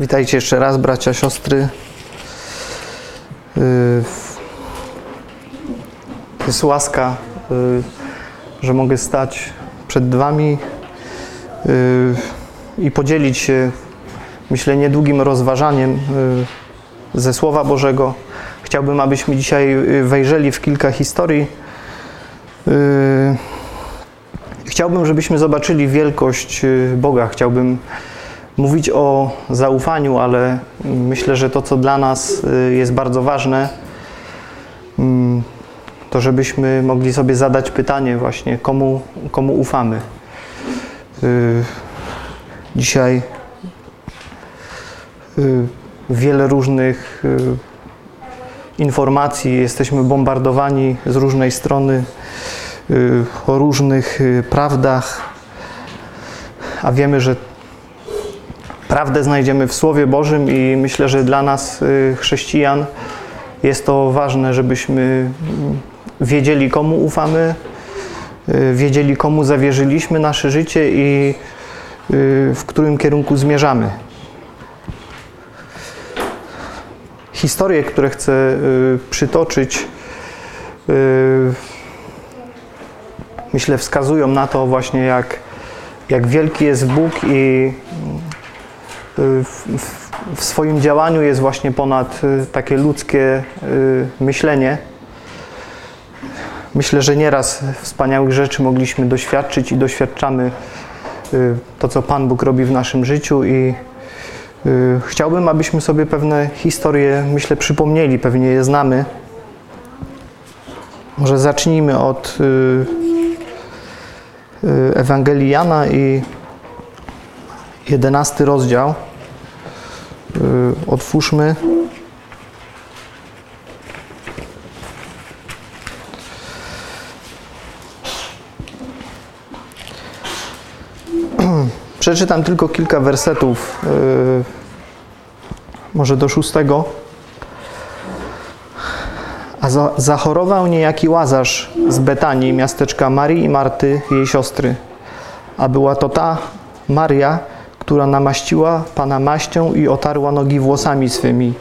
Witajcie jeszcze raz, bracia, siostry. Yy, Jest łaska, yy, że mogę stać przed Wami yy, i podzielić się, myślę, niedługim rozważaniem ze Słowa Bożego. Chciałbym, abyśmy dzisiaj wejrzeli w kilka historii. Chciałbym, żebyśmy zobaczyli wielkość Boga. Chciałbym mówić o zaufaniu, ale myślę, że to, co dla nas y, jest bardzo ważne, mm, to żebyśmy mogli sobie zadać pytanie właśnie, komu, komu ufamy. Y, Dzisiaj y, wiele różnych informacji, jesteśmy bombardowani z różnej strony o różnych prawdach, a wiemy, że Prawdę znajdziemy w Słowie Bożym i myślę, że dla nas, y, chrześcijan, jest to ważne, żebyśmy wiedzieli, komu ufamy, y, wiedzieli, komu zawierzyliśmy nasze życie i y, w którym kierunku zmierzamy. Historie, które chcę przytoczyć, myślę, wskazują na to właśnie, jak, jak wielki jest Bóg i w, w, swoim działaniu jest właśnie ponad y, takie ludzkie y, myślenie. Myślę, że nieraz wspaniałych rzeczy mogliśmy doświadczyć i doświadczamy y, to, co Pan Bóg robi w naszym życiu i chciałbym, abyśmy sobie pewne historie, myślę, przypomnieli, pewnie je znamy. Może zacznijmy od Ewangelii Jana i jedenasty rozdział. Otwórzmy. Przeczytam tylko kilka wersetów, może do szóstego. A za, zachorował niejaki łazarz z Betanii, miasteczka Marii i Marty, jej siostry. A była to ta Maria, która namaściła Pana maścią i otarła nogi włosami swymi.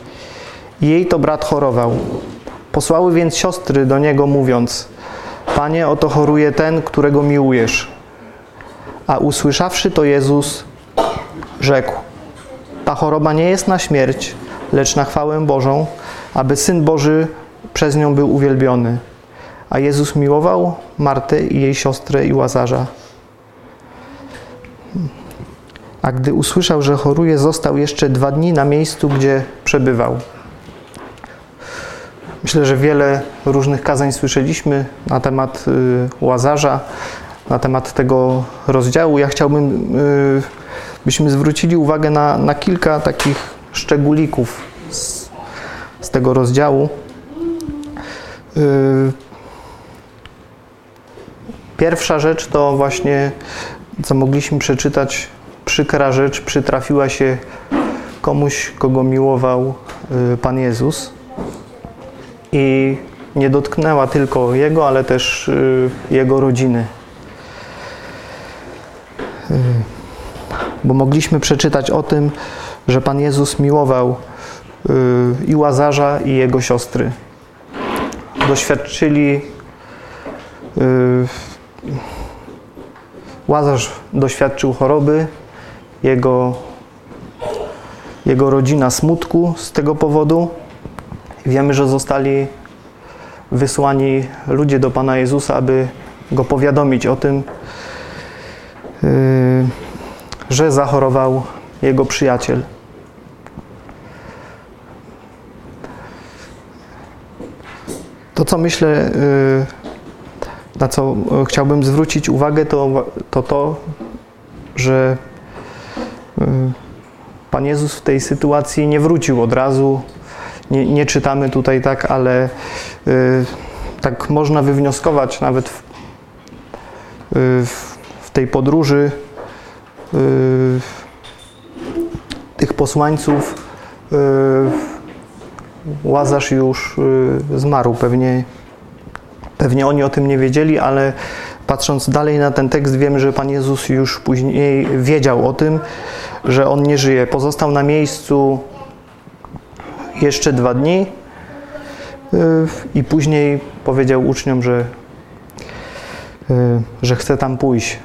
Jej to brat chorował. Posłały więc siostry do niego, mówiąc: Panie, oto choruje ten, którego miłujesz. A usłyszawszy to Jezus, rzekł: Ta choroba nie jest na śmierć, lecz na chwałę Bożą, aby syn Boży przez nią był uwielbiony. A Jezus miłował Martę i jej siostrę i łazarza. A gdy usłyszał, że choruje, został jeszcze dwa dni na miejscu, gdzie przebywał. Myślę, że wiele różnych kazań słyszeliśmy na temat y, Łazarza, na temat tego rozdziału. Ja chciałbym, y, byśmy zwrócili uwagę na, na kilka takich szczególików z, z tego rozdziału. Y, pierwsza rzecz to właśnie, co mogliśmy przeczytać przykra rzecz przytrafiła się komuś, kogo miłował y, Pan Jezus i nie dotknęła tylko jego, ale też y, jego rodziny. Y, bo mogliśmy przeczytać o tym, że Pan Jezus miłował i Łazarza, i jego siostry. Doświadczyli Łazarz doświadczył choroby, jego, jego rodzina smutku z tego powodu. Wiemy, że zostali wysłani ludzie do Pana Jezusa, aby go powiadomić o tym, yy, że zachorował jego przyjaciel. To, co myślę, yy, na co chciałbym zwrócić uwagę, to to, to że Pan Jezus w tej sytuacji nie wrócił od razu. Nie, nie czytamy tutaj tak, ale y, tak można wywnioskować nawet w, y, w tej podróży y, tych posłańców. Y, Łazarz już y, zmarł. Pewnie, pewnie oni o tym nie wiedzieli, ale patrząc dalej na ten tekst, wiemy, że Pan Jezus już później wiedział o tym że on nie żyje. Pozostał na miejscu jeszcze dwa dni y, i później powiedział uczniom, że, y, że chce tam pójść.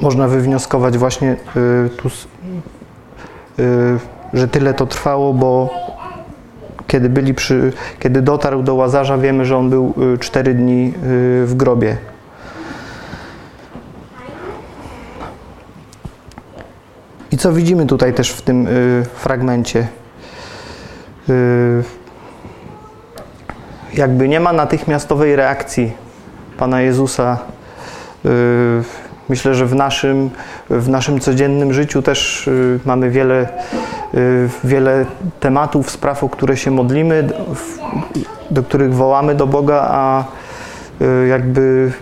Można wywnioskować właśnie y, tu, że tyle to trwało, bo kiedy, byli przy, kiedy dotarł do Łazarza, wiemy, że on był cztery dni w grobie. I co widzimy tutaj też w tym y, fragmencie? Y, jakby nie ma natychmiastowej reakcji Pana Jezusa. Myślę, że w naszym, w naszym codziennym życiu też y, mamy wiele, y, wiele tematów, spraw, o które się modlimy, do, których wołamy do Boga, a y, jakby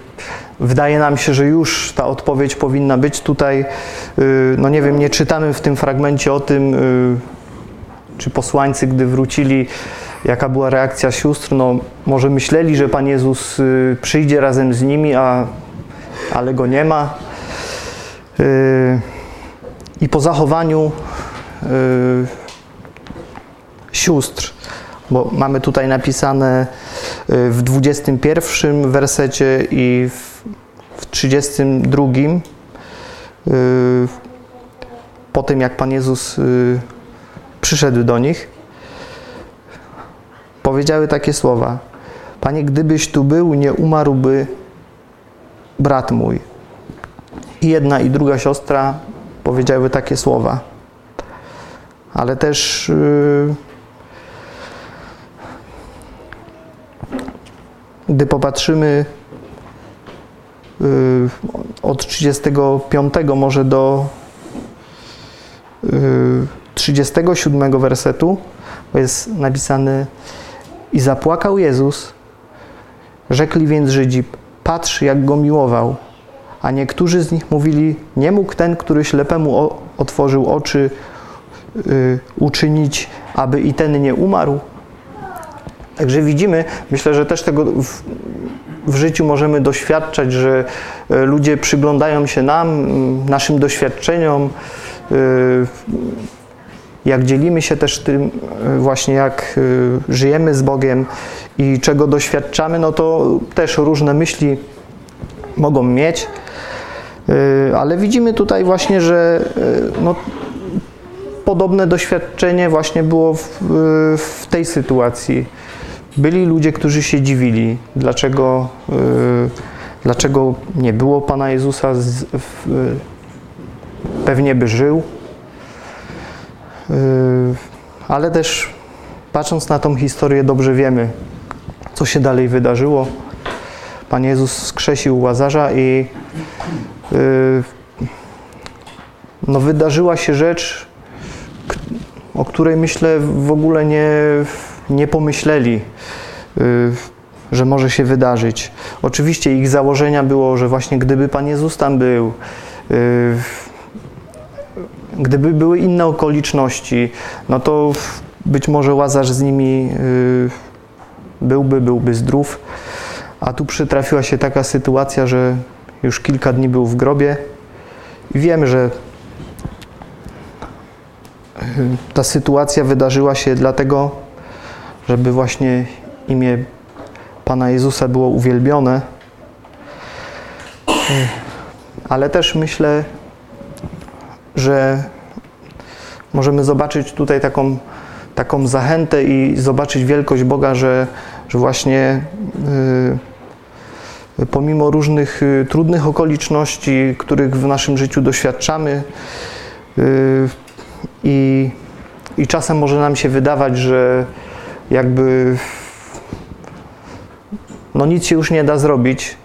Wydaje nam się, że już ta odpowiedź powinna być tutaj. No nie wiem, nie czytamy w tym fragmencie o tym, czy posłańcy, gdy wrócili, jaka była reakcja sióstr. No, może myśleli, że Pan Jezus przyjdzie razem z nimi, a, ale go nie ma. I po zachowaniu sióstr, bo mamy tutaj napisane w 21 wersecie i w w 32 y, po tym jak Pan Jezus y, przyszedł do nich, powiedziały takie słowa: Panie, gdybyś tu był, nie umarłby brat mój. I jedna i druga siostra powiedziały takie słowa. Ale też yy, gdy popatrzymy Y, od 35 może do 37 y, wersetu, bo jest napisane i zapłakał Jezus, rzekli więc Żydzi, patrz jak go miłował, a niektórzy z nich mówili, nie mógł ten, który ślepemu otworzył oczy, y, uczynić, aby i ten nie umarł. Także widzimy, myślę, że też tego w, w życiu możemy doświadczać, że e, ludzie przyglądają się nam, naszym doświadczeniom, e, jak dzielimy się też tym e, właśnie, jak żyjemy z Bogiem i czego doświadczamy, no to też różne myśli mogą mieć. Ale widzimy tutaj właśnie, że no, podobne doświadczenie właśnie było w, w tej sytuacji byli ludzie, którzy się dziwili, dlaczego, dlaczego nie było Pana Jezusa, z, w, pewnie by żył. Yy, ale też patrząc na tą historię, dobrze wiemy, co się dalej wydarzyło. Pan Jezus skrzesił Łazarza i yy, no, wydarzyła się rzecz, o której myślę w ogóle nie nie pomyśleli, y, że może się wydarzyć. Oczywiście ich założenia było, że właśnie gdyby Pan Jezus tam był, gdyby były inne okoliczności, no to być może Łazarz z nimi y, byłby, byłby zdrów. A tu przytrafiła się taka sytuacja, że już kilka dni był w grobie i wiemy, że ta sytuacja wydarzyła się dlatego, żeby właśnie imię Pana Jezusa było uwielbione. Ale też myślę, że możemy zobaczyć tutaj taką, taką zachętę i zobaczyć wielkość Boga, że, że właśnie y, pomimo różnych y, trudnych okoliczności, których w naszym życiu doświadczamy, y, i, i czasem może nam się wydawać, że jakby no nic się już nie da zrobić.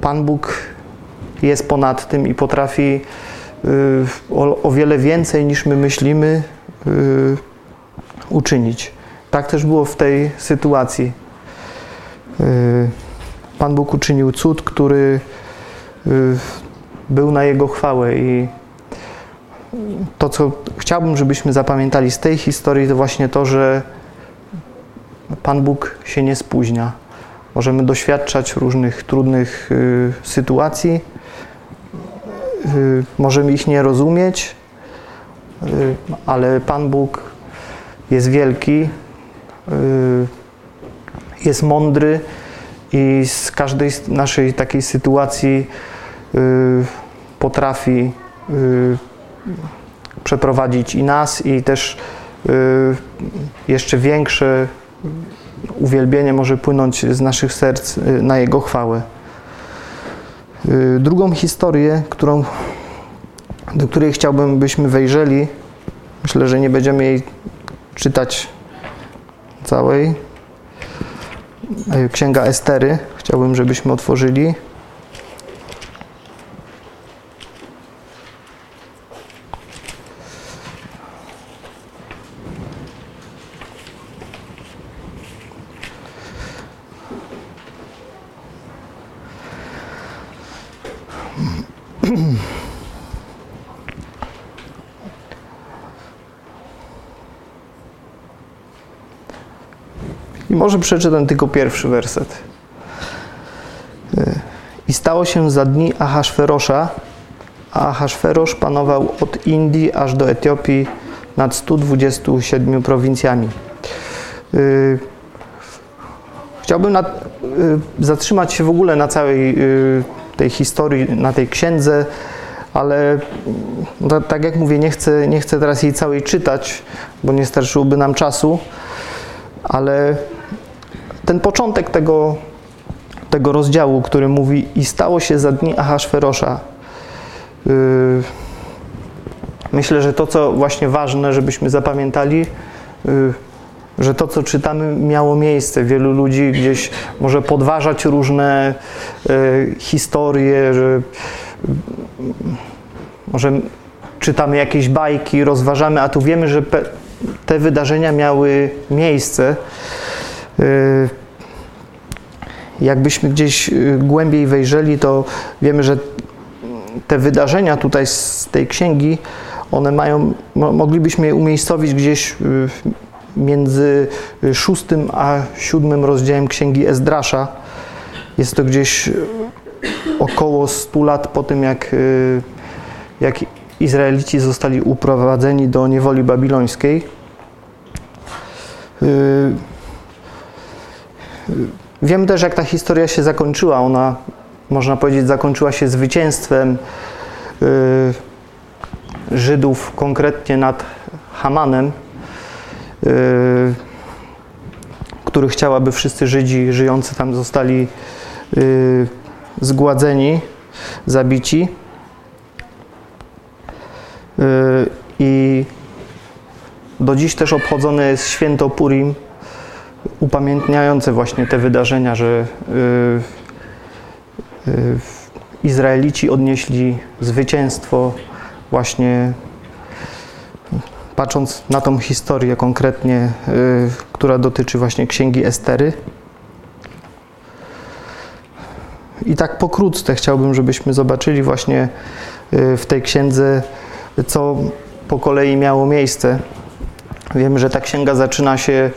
Pan Bóg jest ponad tym i potrafi o, o, wiele więcej niż my myślimy y, uczynić. Tak też było w tej sytuacji. Y, Pan Bóg uczynił cud, który był na Jego chwałę i to, co chciałbym, żebyśmy zapamiętali z tej historii, to właśnie to, że Pan Bóg się nie spóźnia. Możemy doświadczać różnych trudnych y, sytuacji, możemy ich nie rozumieć, ale Pan Bóg jest wielki, jest mądry i z każdej naszej takiej sytuacji potrafi przeprowadzić i nas, i też jeszcze większe uwielbienie może płynąć z naszych serc na Jego chwałę. Drugą historię, którą, do której chciałbym, byśmy wejrzeli, myślę, że nie będziemy jej czytać całej. Księga Estery, chciałbym, żebyśmy otworzyli. I może przeczytam tylko pierwszy werset. I stało się za dni Ahasferosza, a Ahasferosz panował od Indii aż do Etiopii nad 127 prowincjami. Y, chciałbym y, zatrzymać się w ogóle na całej y, tej historii, na tej księdze, ale tak jak mówię, nie chcę, nie chcę teraz jej całej czytać, bo nie starczyłoby nam czasu, ale ten początek tego, tego rozdziału, który mówi i stało się za dni Ahasferosza. Yy, myślę, że to, co właśnie ważne, żebyśmy zapamiętali, yy, że to, co czytamy, miało miejsce. Wielu ludzi gdzieś może podważać różne yy, historie, że może czytamy jakieś bajki, rozważamy, a tu wiemy, że te wydarzenia miały miejsce. Y, jakbyśmy gdzieś y, głębiej wejrzeli, to wiemy, że te wydarzenia tutaj z tej księgi, one mają, moglibyśmy je umiejscowić gdzieś y, między szóstym a siódmym rozdziałem księgi Ezdrasza. Jest to gdzieś około 100 lat po tym, jak, jak Izraelici zostali uprowadzeni do niewoli babilońskiej. Wiem też, jak ta historia się zakończyła. Ona, można powiedzieć, zakończyła się zwycięstwem y, Żydów, konkretnie nad Hamanem, y, który chciał, aby wszyscy Żydzi żyjący tam zostali y, zgładzeni, zabici. I do dziś też obchodzone jest święto Purim, upamiętniające właśnie te wydarzenia, że y, y, Izraelici odnieśli zwycięstwo właśnie patrząc na tą historię konkretnie, y, która dotyczy właśnie księgi Estery. I tak pokrótce chciałbym, żebyśmy zobaczyli właśnie w tej księdze, co po kolei miało miejsce. Wiemy, że ta księga zaczyna się,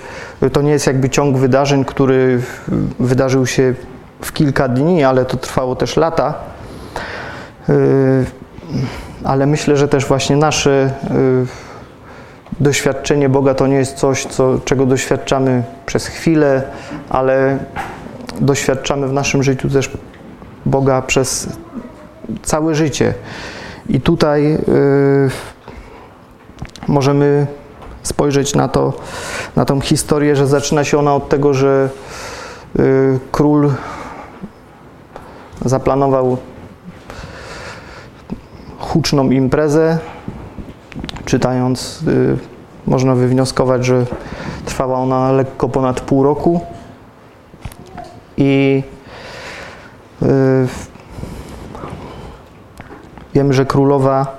to nie jest jakby ciąg wydarzeń, który wydarzył się w kilka dni, ale to trwało też lata. Yy, ale myślę, że też właśnie nasze doświadczenie Boga to nie jest coś, co, czego doświadczamy przez chwilę, ale doświadczamy w naszym życiu też Boga przez całe życie. I tutaj yy, możemy spojrzeć na to, na tą historię, że zaczyna się ona od tego, że y, król zaplanował huczną imprezę. Czytając, y, można wywnioskować, że trwała ona lekko ponad pół roku. I y, wiem, że królowa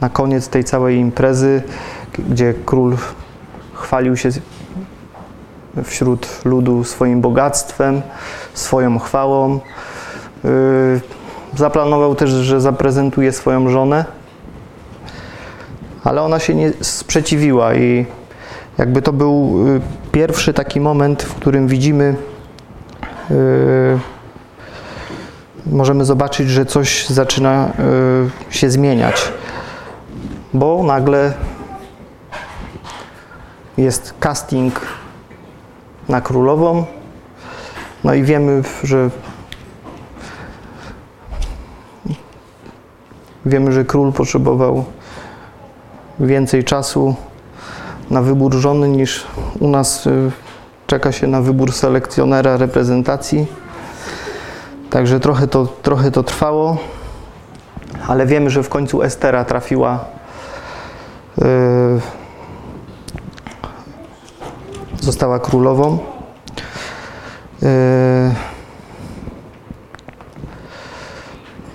na koniec tej całej imprezy, gdzie król chwalił się wśród ludu swoim bogactwem, swoją chwałą. Zaplanował też, że zaprezentuje swoją żonę, ale ona się nie sprzeciwiła i jakby to był yy, pierwszy taki moment, w którym widzimy yy, możemy zobaczyć, że coś zaczyna y, się zmieniać, bo nagle jest casting na królową, no i wiemy, że wiemy, że król potrzebował więcej czasu na wybór żony niż u nas y, czeka się na wybór selekcjonera reprezentacji. Także trochę to, trochę to trwało, ale wiemy, że w końcu Estera trafiła yy, została królową. Yy,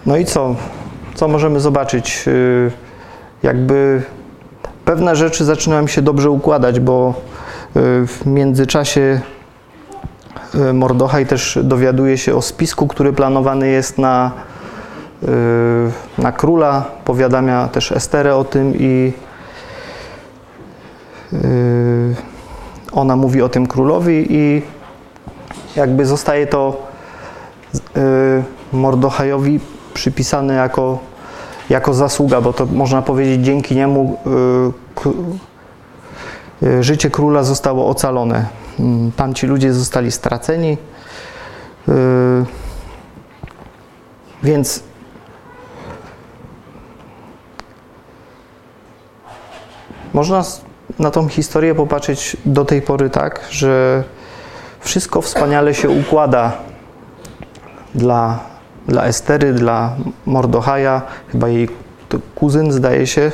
no i co? Co możemy zobaczyć? Yy, jakby pewne rzeczy zaczynają się dobrze układać, bo w międzyczasie e, Mordochaj też dowiaduje się o spisku, który planowany jest na, e, na króla. Powiadamia też Esterę o tym i ona mówi o tym królowi i jakby zostaje to Mordochajowi przypisane jako, jako zasługa, bo to można powiedzieć dzięki niemu E, życie króla zostało ocalone. Mm, tamci ludzie zostali straceni. E, więc można na tą historię popatrzeć do tej pory tak, że wszystko wspaniale się układa dla, dla Estery, dla Mordochaja, chyba jej kuzyn zdaje się.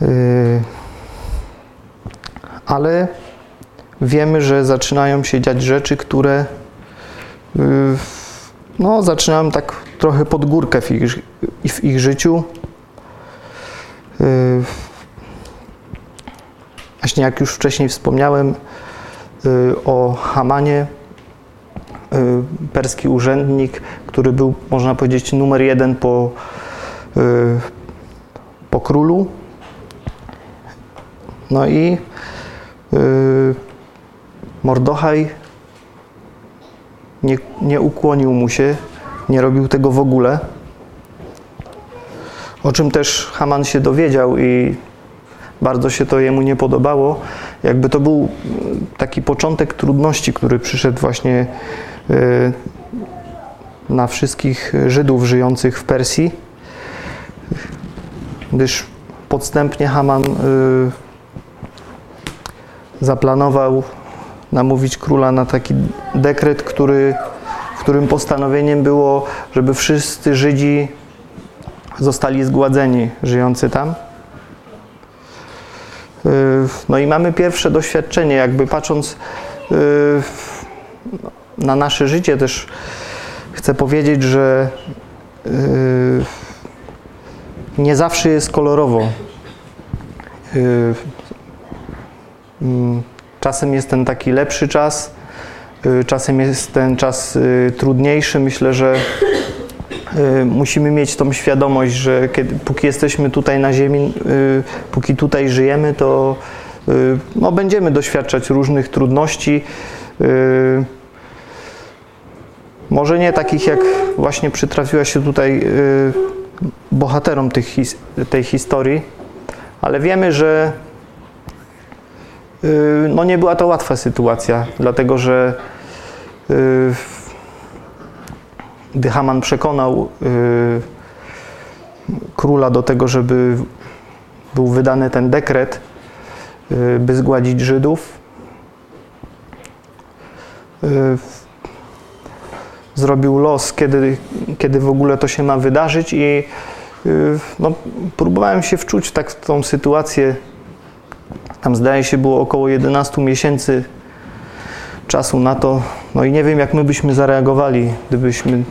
Yy, ale wiemy, że zaczynają się dziać rzeczy, które y, no, zaczynają tak trochę pod górkę w ich, w ich życiu. Y, właśnie jak już wcześniej wspomniałem o Hamanie, perski urzędnik, który był, można powiedzieć, numer jeden po, po królu. No i Yy, Mordochaj nie, nie ukłonił mu się, nie robił tego w ogóle. O czym też Haman się dowiedział i bardzo się to jemu nie podobało. Jakby to był taki początek trudności, który przyszedł właśnie na wszystkich Żydów żyjących w Persji, gdyż podstępnie Haman yy, zaplanował namówić króla na taki dekret, który, którym postanowieniem było, żeby wszyscy Żydzi zostali zgładzeni żyjący tam. Yy, no i mamy pierwsze doświadczenie, jakby patrząc na nasze życie też chcę powiedzieć, że yy, nie zawsze jest kolorowo. Mm, czasem jest ten taki lepszy czas, y, czasem jest ten czas y, trudniejszy. Myślę, że y, musimy mieć tą świadomość, że kiedy, póki jesteśmy tutaj na Ziemi, póki tutaj żyjemy, to no, będziemy doświadczać różnych trudności. Może nie takich, jak właśnie przytrafiła się tutaj bohaterom tych, tej historii, ale wiemy, że Y, no nie była to łatwa sytuacja, dlatego że y, gdy Haman przekonał y, króla do tego, żeby był wydany ten dekret, by zgładzić Żydów, zrobił los, kiedy, kiedy w ogóle to się ma wydarzyć i no, próbowałem się wczuć tak w tą sytuację tam zdaje się było około 11 miesięcy czasu na to. No i nie wiem, jak my byśmy zareagowali, gdybyśmy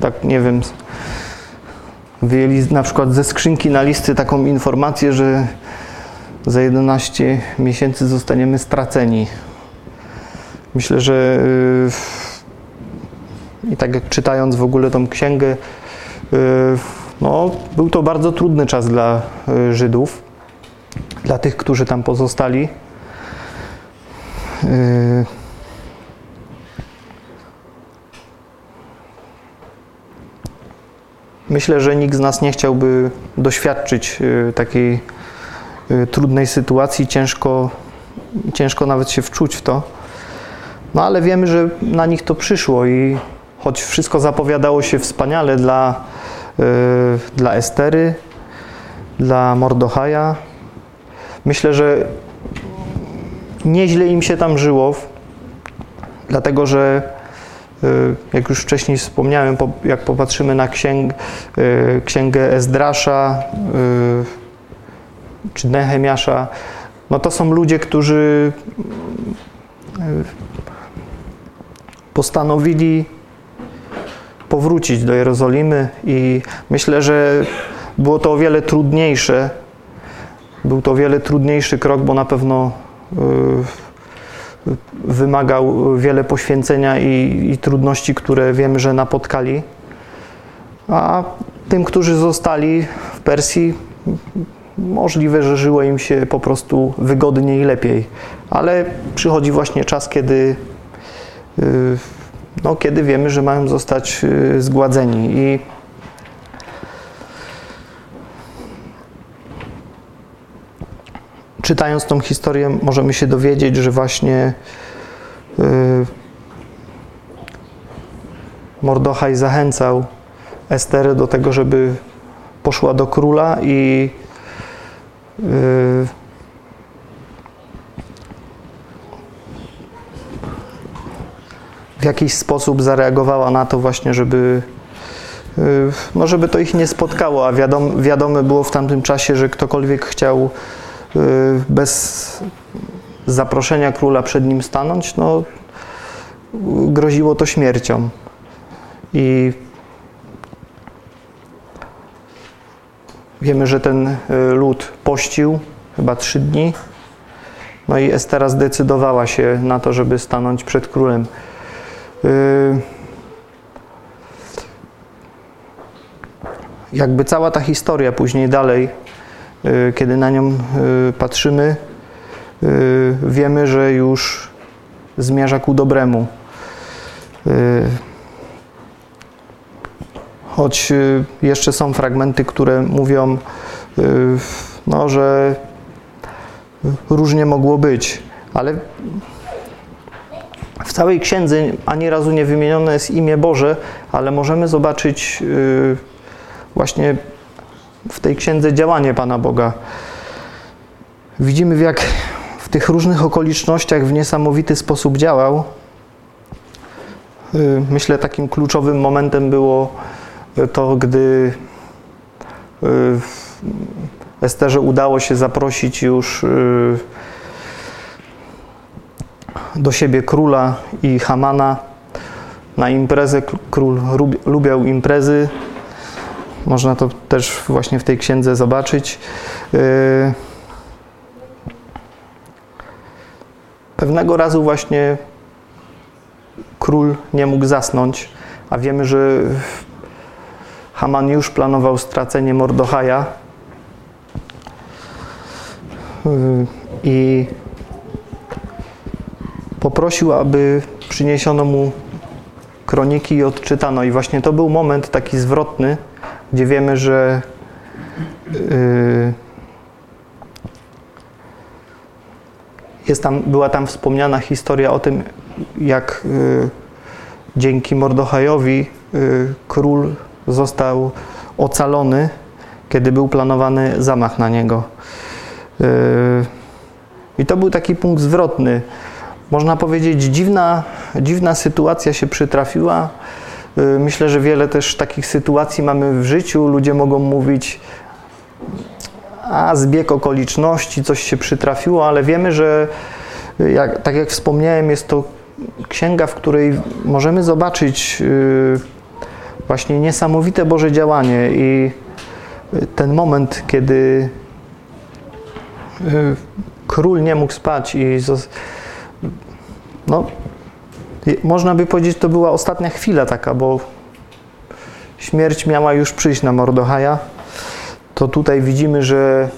tak, nie wiem, wyjęli na przykład ze skrzynki na listy taką informację, że za 11 miesięcy zostaniemy straceni. Myślę, że yy, i tak jak czytając w ogóle tą księgę, yy, no, był to bardzo trudny czas dla yy, Żydów dla tych, którzy tam pozostali. Yy, myślę, że nikt z nas nie chciałby doświadczyć y, takiej y, trudnej sytuacji, ciężko, ciężko nawet się wczuć w to. No ale wiemy, że na nich to przyszło i choć wszystko zapowiadało się wspaniale dla, y, dla Estery, dla Mordochaja, myślę, że nieźle im się tam żyło, dlatego że y, jak już wcześniej wspomniałem, jak popatrzymy na księg, y, księgę Ezdrasza czy Nehemiasza, no to są ludzie, którzy postanowili powrócić do Jerozolimy i myślę, że było to o wiele trudniejsze. Był to o wiele trudniejszy krok, bo na pewno y, wymagał wiele poświęcenia i, i trudności, które wiemy, że napotkali. A tym, którzy zostali w Persji, możliwe, że żyło im się po prostu wygodniej i lepiej. Ale przychodzi właśnie czas, kiedy Y, no, kiedy wiemy, że mają zostać y, zgładzeni. I czytając tą historię, możemy się dowiedzieć, że właśnie y, Mordochaj zachęcał Esterę do tego, żeby poszła do króla i w jakiś sposób zareagowała na to właśnie, żeby y, no żeby to ich nie spotkało, a wiadom, wiadome było w tamtym czasie, że ktokolwiek chciał y, bez zaproszenia króla przed nim stanąć, no groziło to śmiercią. I wiemy, że ten y, lud pościł chyba trzy dni. No i Estera zdecydowała się na to, żeby stanąć przed królem. Y, jakby cała ta historia później dalej, y, kiedy na nią y, patrzymy, wiemy, że już zmierza ku dobremu. Choć jeszcze są fragmenty, które mówią, no, że różnie mogło być, ale w całej księdze ani razu nie wymienione jest imię Boże, ale możemy zobaczyć yy, właśnie w tej księdze działanie Pana Boga. Widzimy, w jak w tych różnych okolicznościach w niesamowity sposób działał. Yy, myślę, takim kluczowym momentem było to, gdy Esterze udało się zaprosić już do siebie króla i Hamana na imprezę. Król lubiał imprezy. Można to też właśnie w tej księdze zobaczyć. Yy, pewnego razu właśnie król nie mógł zasnąć, a wiemy, że Haman już planował stracenie Mordochaja. Yy, I poprosił, aby przyniesiono mu kroniki i odczytano. I właśnie to był moment taki zwrotny, gdzie wiemy, że yy, jest tam, była tam wspomniana historia o tym, jak yy, dzięki Mordochajowi yy, król został ocalony, kiedy był planowany zamach na niego. I to był taki punkt zwrotny można powiedzieć, dziwna, dziwna sytuacja się przytrafiła. Y, myślę, że wiele też takich sytuacji mamy w życiu. Ludzie mogą mówić, a zbieg okoliczności, coś się przytrafiło, ale wiemy, że jak, tak jak wspomniałem, jest to księga, w której możemy zobaczyć y, właśnie niesamowite Boże działanie i ten moment, kiedy y, król nie mógł spać i no, można by powiedzieć, to była ostatnia chwila taka, bo śmierć miała już przyjść na Mordochaja. To tutaj widzimy, że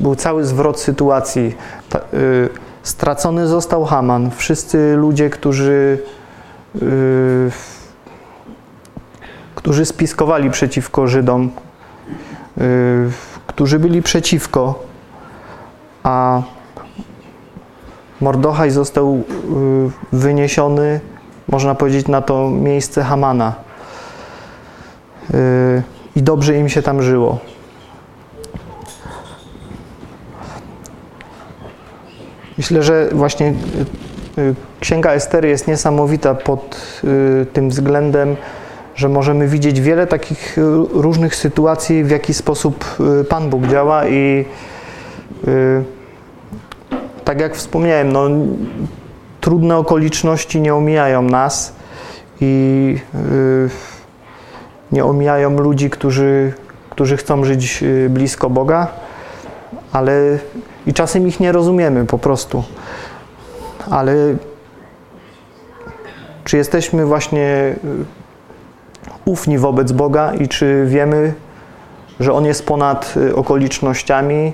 był cały zwrot sytuacji. Ta, y, stracony został Haman. Wszyscy ludzie, którzy, y, którzy spiskowali przeciwko Żydom, y, którzy byli przeciwko, a Mordochaj został y, wyniesiony, można powiedzieć, na to miejsce Hamana. Y, I dobrze im się tam żyło. Myślę, że właśnie Księga Estery jest niesamowita pod tym względem, że możemy widzieć wiele takich różnych sytuacji, w jaki sposób Pan Bóg działa i tak jak wspomniałem, no, trudne okoliczności nie omijają nas i yy, nie omijają ludzi, którzy, którzy chcą żyć y, blisko Boga, ale i czasem ich nie rozumiemy po prostu. Ale czy jesteśmy właśnie y, ufni wobec Boga i czy wiemy, że On jest ponad y, okolicznościami,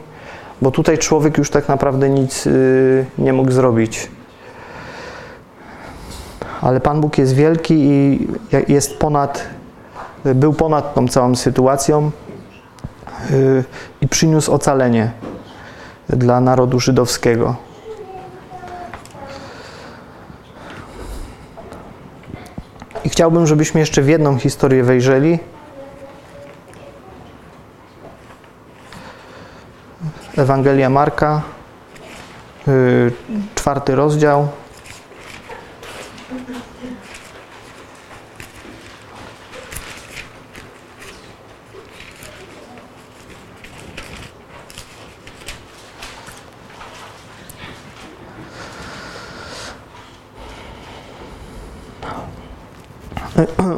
bo tutaj człowiek już tak naprawdę nic y, nie mógł zrobić. Ale Pan Bóg jest wielki i jest ponad, był ponad tą całą sytuacją y, i przyniósł ocalenie dla narodu żydowskiego. I chciałbym, żebyśmy jeszcze w jedną historię wejrzeli. Ewangelia Marka, yy, czwarty rozdział.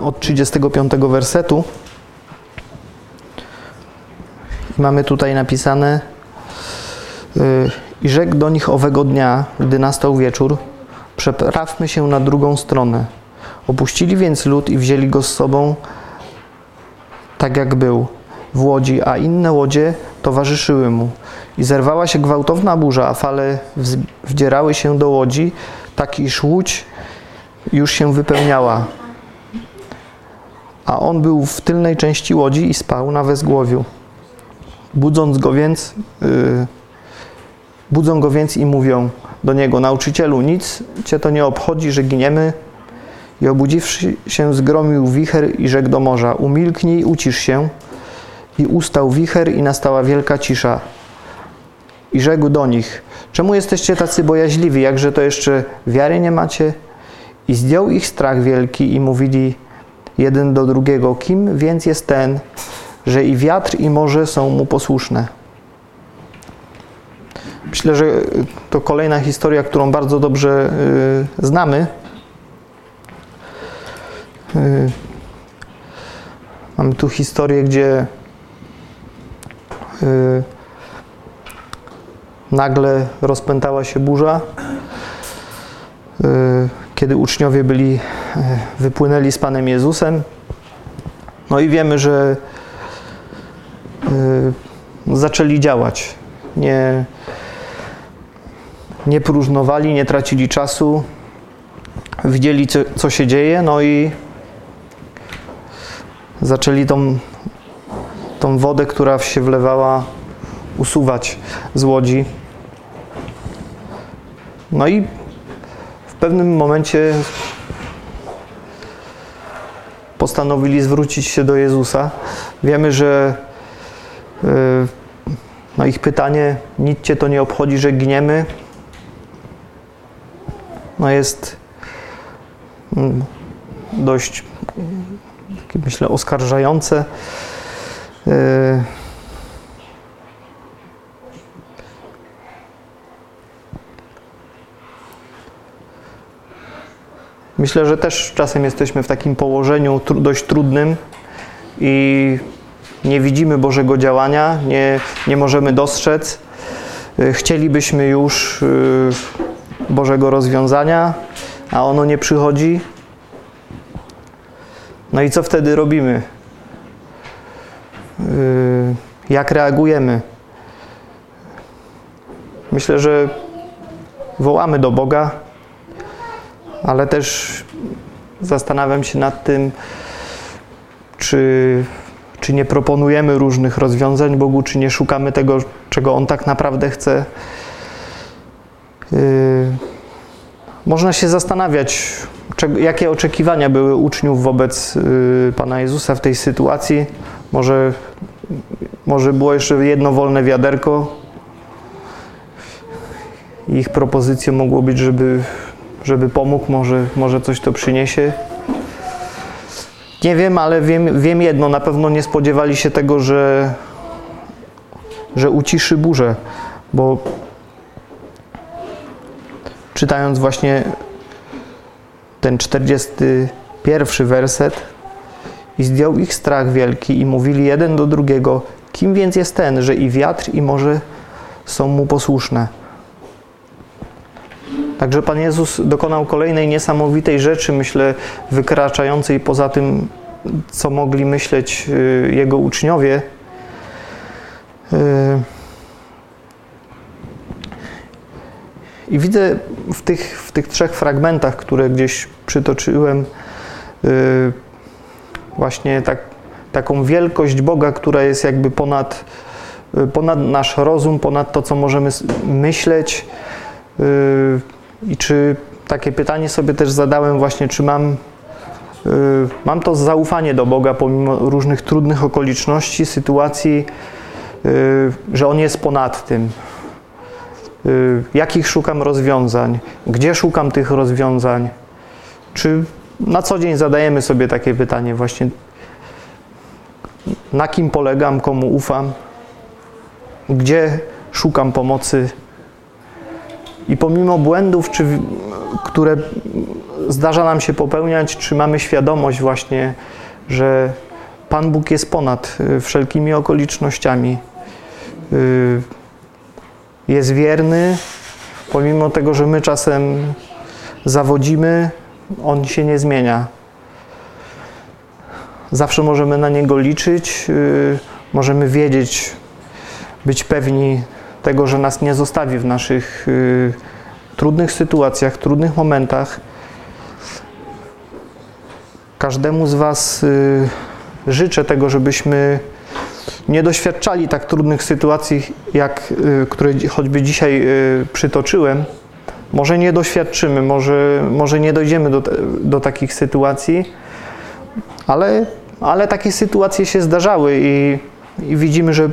Od 35 wersetu. Mamy tutaj napisane Y, I rzekł do nich owego dnia, gdy nastał wieczór, przeprawmy się na drugą stronę. Opuścili więc lud i wzięli go z sobą tak jak był w łodzi, a inne łodzie towarzyszyły mu. I zerwała się gwałtowna burza, a fale wdzierały się do łodzi, tak iż łódź już się wypełniała. A on był w tylnej części łodzi i spał na wezgłowiu. Budząc go więc, yy, Budzą go więc i mówią do niego: Nauczycielu, nic cię to nie obchodzi, że giniemy. I obudziwszy się, zgromił wicher i rzekł do morza: Umilknij, ucisz się. I ustał wicher, i nastała wielka cisza. I rzekł do nich: Czemu jesteście tacy bojaźliwi, jakże to jeszcze wiary nie macie? I zdjął ich strach wielki i mówili jeden do drugiego: Kim więc jest ten, że i wiatr, i morze są mu posłuszne? Myślę, że to kolejna historia, którą bardzo dobrze y, znamy. Y, mamy tu historię, gdzie y, nagle rozpętała się burza, kiedy uczniowie byli, wypłynęli z Panem Jezusem. No i wiemy, że zaczęli działać. Nie, nie próżnowali, nie tracili czasu, widzieli, co, co się dzieje, no i zaczęli tą, tą wodę, która się wlewała, usuwać z łodzi. No i w pewnym momencie postanowili zwrócić się do Jezusa. Wiemy, że yy, no ich pytanie, nic cię to nie obchodzi, że gniemy no jest mm, dość, myślę, oskarżające. Y, myślę, że też czasem jesteśmy w takim położeniu dość trudnym i nie widzimy Bożego działania, nie, nie możemy dostrzec. Y, chcielibyśmy już y, Bożego rozwiązania, a ono nie przychodzi. No i co wtedy robimy? Yy, jak reagujemy? Myślę, że wołamy do Boga, ale też zastanawiam się nad tym, czy, czy nie proponujemy różnych rozwiązań Bogu, czy nie szukamy tego, czego On tak naprawdę chce. Yy, można się zastanawiać, jakie oczekiwania były uczniów wobec yy, Pana Jezusa w tej sytuacji. Może, może było jeszcze jedno wolne wiaderko. Ich propozycją mogło być, żeby, żeby pomógł, może, może coś to przyniesie. Nie wiem, ale wiem, wiem jedno, na pewno nie spodziewali się tego, że, że uciszy burzę, bo czytając właśnie ten 41 werset i zdjął ich strach wielki i mówili jeden do drugiego, kim więc jest ten, że i wiatr i morze są mu posłuszne. Także Pan Jezus dokonał kolejnej niesamowitej rzeczy, myślę, wykraczającej poza tym, co mogli myśleć y, Jego uczniowie. I widzę w tych, w tych trzech fragmentach, które gdzieś przytoczyłem, y, właśnie tak, taką wielkość Boga, która jest jakby ponad, ponad nasz rozum, ponad to, co możemy myśleć. I czy takie pytanie sobie też zadałem właśnie, czy mam, y, mam to zaufanie do Boga pomimo różnych trudnych okoliczności, sytuacji, y, że On jest ponad tym. Y, jakich szukam rozwiązań? Gdzie szukam tych rozwiązań? Czy na co dzień zadajemy sobie takie pytanie właśnie, na kim polegam, komu ufam? Gdzie szukam pomocy? I pomimo błędów, czy, które zdarza nam się popełniać, czy mamy świadomość właśnie, że Pan Bóg jest ponad y, wszelkimi okolicznościami. Y, jest wierny, pomimo tego, że my czasem zawodzimy, On się nie zmienia. Zawsze możemy na Niego liczyć, y, możemy wiedzieć, być pewni tego, że nas nie zostawi w naszych y, trudnych sytuacjach, trudnych momentach. Każdemu z Was y, życzę tego, żebyśmy nie doświadczali tak trudnych sytuacji, jak y, które choćby dzisiaj y, przytoczyłem. Może nie doświadczymy, może, może nie dojdziemy do, do takich sytuacji, ale, ale takie sytuacje się zdarzały i, i widzimy, że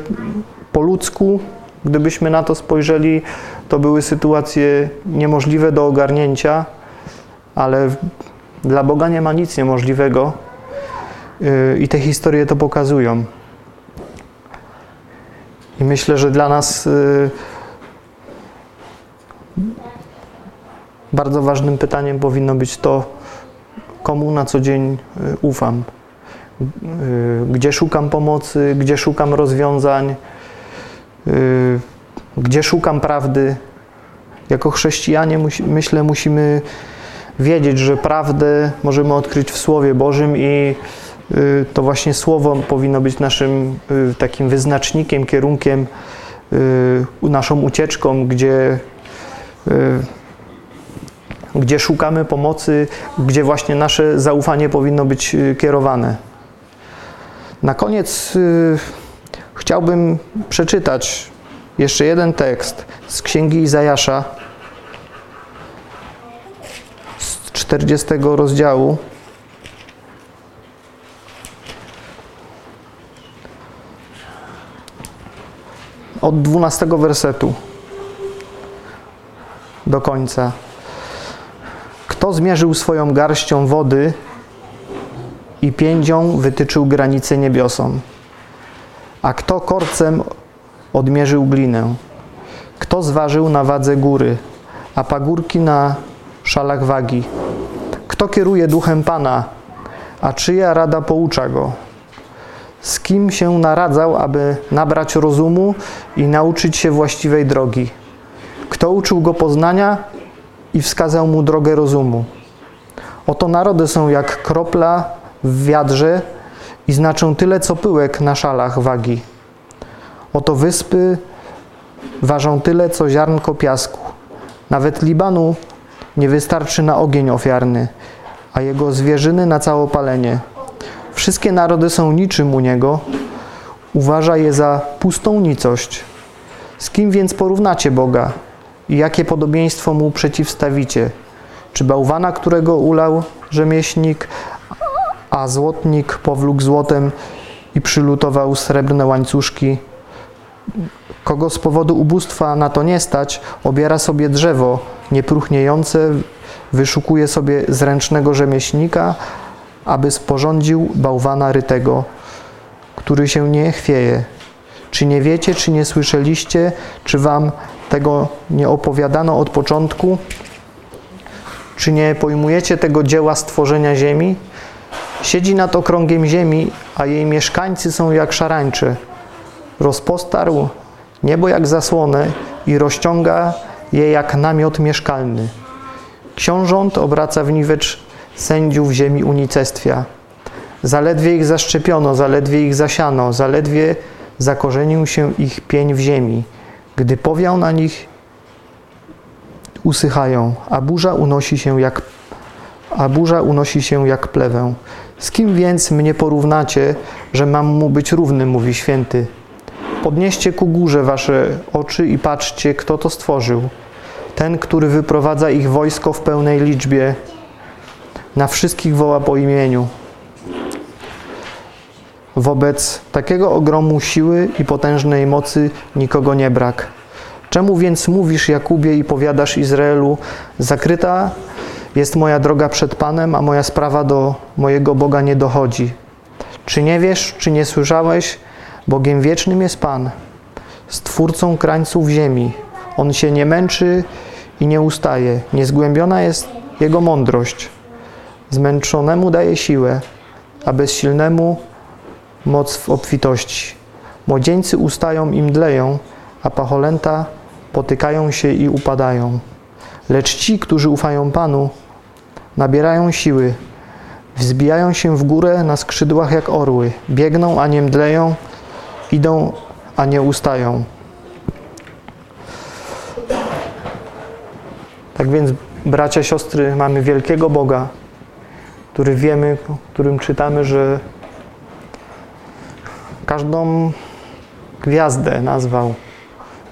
po ludzku Gdybyśmy na to spojrzeli, to były sytuacje niemożliwe do ogarnięcia, ale dla Boga nie ma nic niemożliwego y, i te historie to pokazują. I myślę, że dla nas y, bardzo ważnym pytaniem powinno być to, komu na co dzień y, ufam, gdzie szukam pomocy, gdzie szukam rozwiązań Y, gdzie szukam prawdy. Jako chrześcijanie, myślę, musimy wiedzieć, że prawdę możemy odkryć w Słowie Bożym i y, to właśnie Słowo powinno być naszym y, takim wyznacznikiem, kierunkiem, naszą ucieczką, gdzie, gdzie szukamy pomocy, gdzie właśnie nasze zaufanie powinno być kierowane. Na koniec Chciałbym przeczytać jeszcze jeden tekst z Księgi Izajasza z 40 rozdziału. Od 12 wersetu do końca. Kto zmierzył swoją garścią wody i piędzią wytyczył granice niebiosom? A kto korcem odmierzył glinę? Kto zważył na wadze góry, a pagórki na szalach wagi? Kto kieruje duchem Pana, a czyja rada poucza go? Z kim się naradzał, aby nabrać rozumu i nauczyć się właściwej drogi? Kto uczył go poznania i wskazał mu drogę rozumu? Oto narody są jak kropla w wiadrze, i znaczą tyle co pyłek na szalach wagi. Oto wyspy ważą tyle co ziarnko piasku. Nawet Libanu nie wystarczy na ogień ofiarny, a jego zwierzyny na całopalenie. Wszystkie narody są niczym u Niego, uważa je za pustą nicość. Z kim więc porównacie Boga i jakie podobieństwo Mu przeciwstawicie? Czy bałwana, którego ulał rzemieślnik, a złotnik powlókł złotem i przylutował srebrne łańcuszki? Kogo z powodu ubóstwa na to nie stać, obiera sobie drzewo niepruchniejące, wyszukuje sobie zręcznego rzemieślnika, aby sporządził bałwana rytego, który się nie chwieje. Czy nie wiecie, czy nie słyszeliście, czy wam tego nie opowiadano od początku? Czy nie pojmujecie tego dzieła stworzenia ziemi? Siedzi nad okrągiem ziemi, a jej mieszkańcy są jak szarańcze. Rozpostarł niebo jak zasłonę i rozciąga je jak namiot mieszkalny. Książąt obraca w niwecz sędziów ziemi unicestwia. Zaledwie ich zaszczepiono, zaledwie ich zasiano, zaledwie zakorzenił się ich pień w ziemi. Gdy powiał na nich, usychają, a burza unosi się jak, a burza unosi się jak plewę. Z kim więc mnie porównacie, że mam mu być równy, mówi święty. Podnieście ku górze wasze oczy i patrzcie, kto to stworzył. Ten, który wyprowadza ich wojsko w pełnej liczbie, na wszystkich woła po imieniu. Wobec takiego ogromu siły i potężnej mocy nikogo nie brak. Czemu więc mówisz, Jakubie, i powiadasz Izraelu, zakryta jest moja droga przed Panem, a moja sprawa do mojego Boga nie dochodzi? Czy nie wiesz, czy nie słyszałeś? Bogiem wiecznym jest Pan, stwórcą krańców ziemi. On się nie męczy i nie ustaje. Niezgłębiona jest Jego mądrość. Zmęczonemu daje siłę, a bezsilnemu moc w obfitości. Młodzieńcy ustają i mdleją, a pacholęta potykają się i upadają. Lecz ci, którzy ufają Panu, nabierają siły, wzbijają się w górę na skrzydłach jak orły, biegną, a nie mdleją, idą, a nie ustają. Tak więc, bracia, siostry, mamy wielkiego Boga, który wiemy, którym czytamy, że każdą gwiazdę nazwał,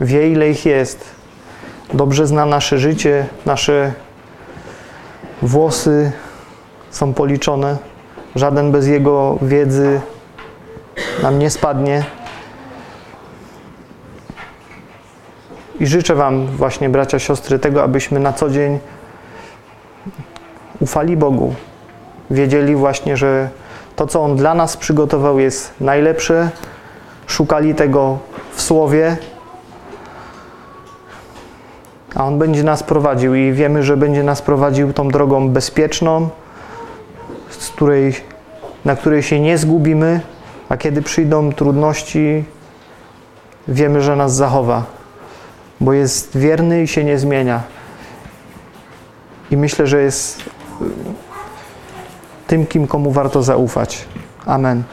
wie ile ich jest, dobrze zna nasze życie, nasze włosy są policzone, żaden bez Jego wiedzy nam nie spadnie. I życzę Wam właśnie, bracia, siostry, tego, abyśmy na co dzień ufali Bogu. Wiedzieli właśnie, że to, co On dla nas przygotował, jest najlepsze. Szukali tego w Słowie, a On będzie nas prowadził i wiemy, że będzie nas prowadził tą drogą bezpieczną, z której, na której się nie zgubimy, a kiedy przyjdą trudności, wiemy, że nas zachowa bo jest wierny i się nie zmienia. I myślę, że jest tym, kim komu warto zaufać. Amen.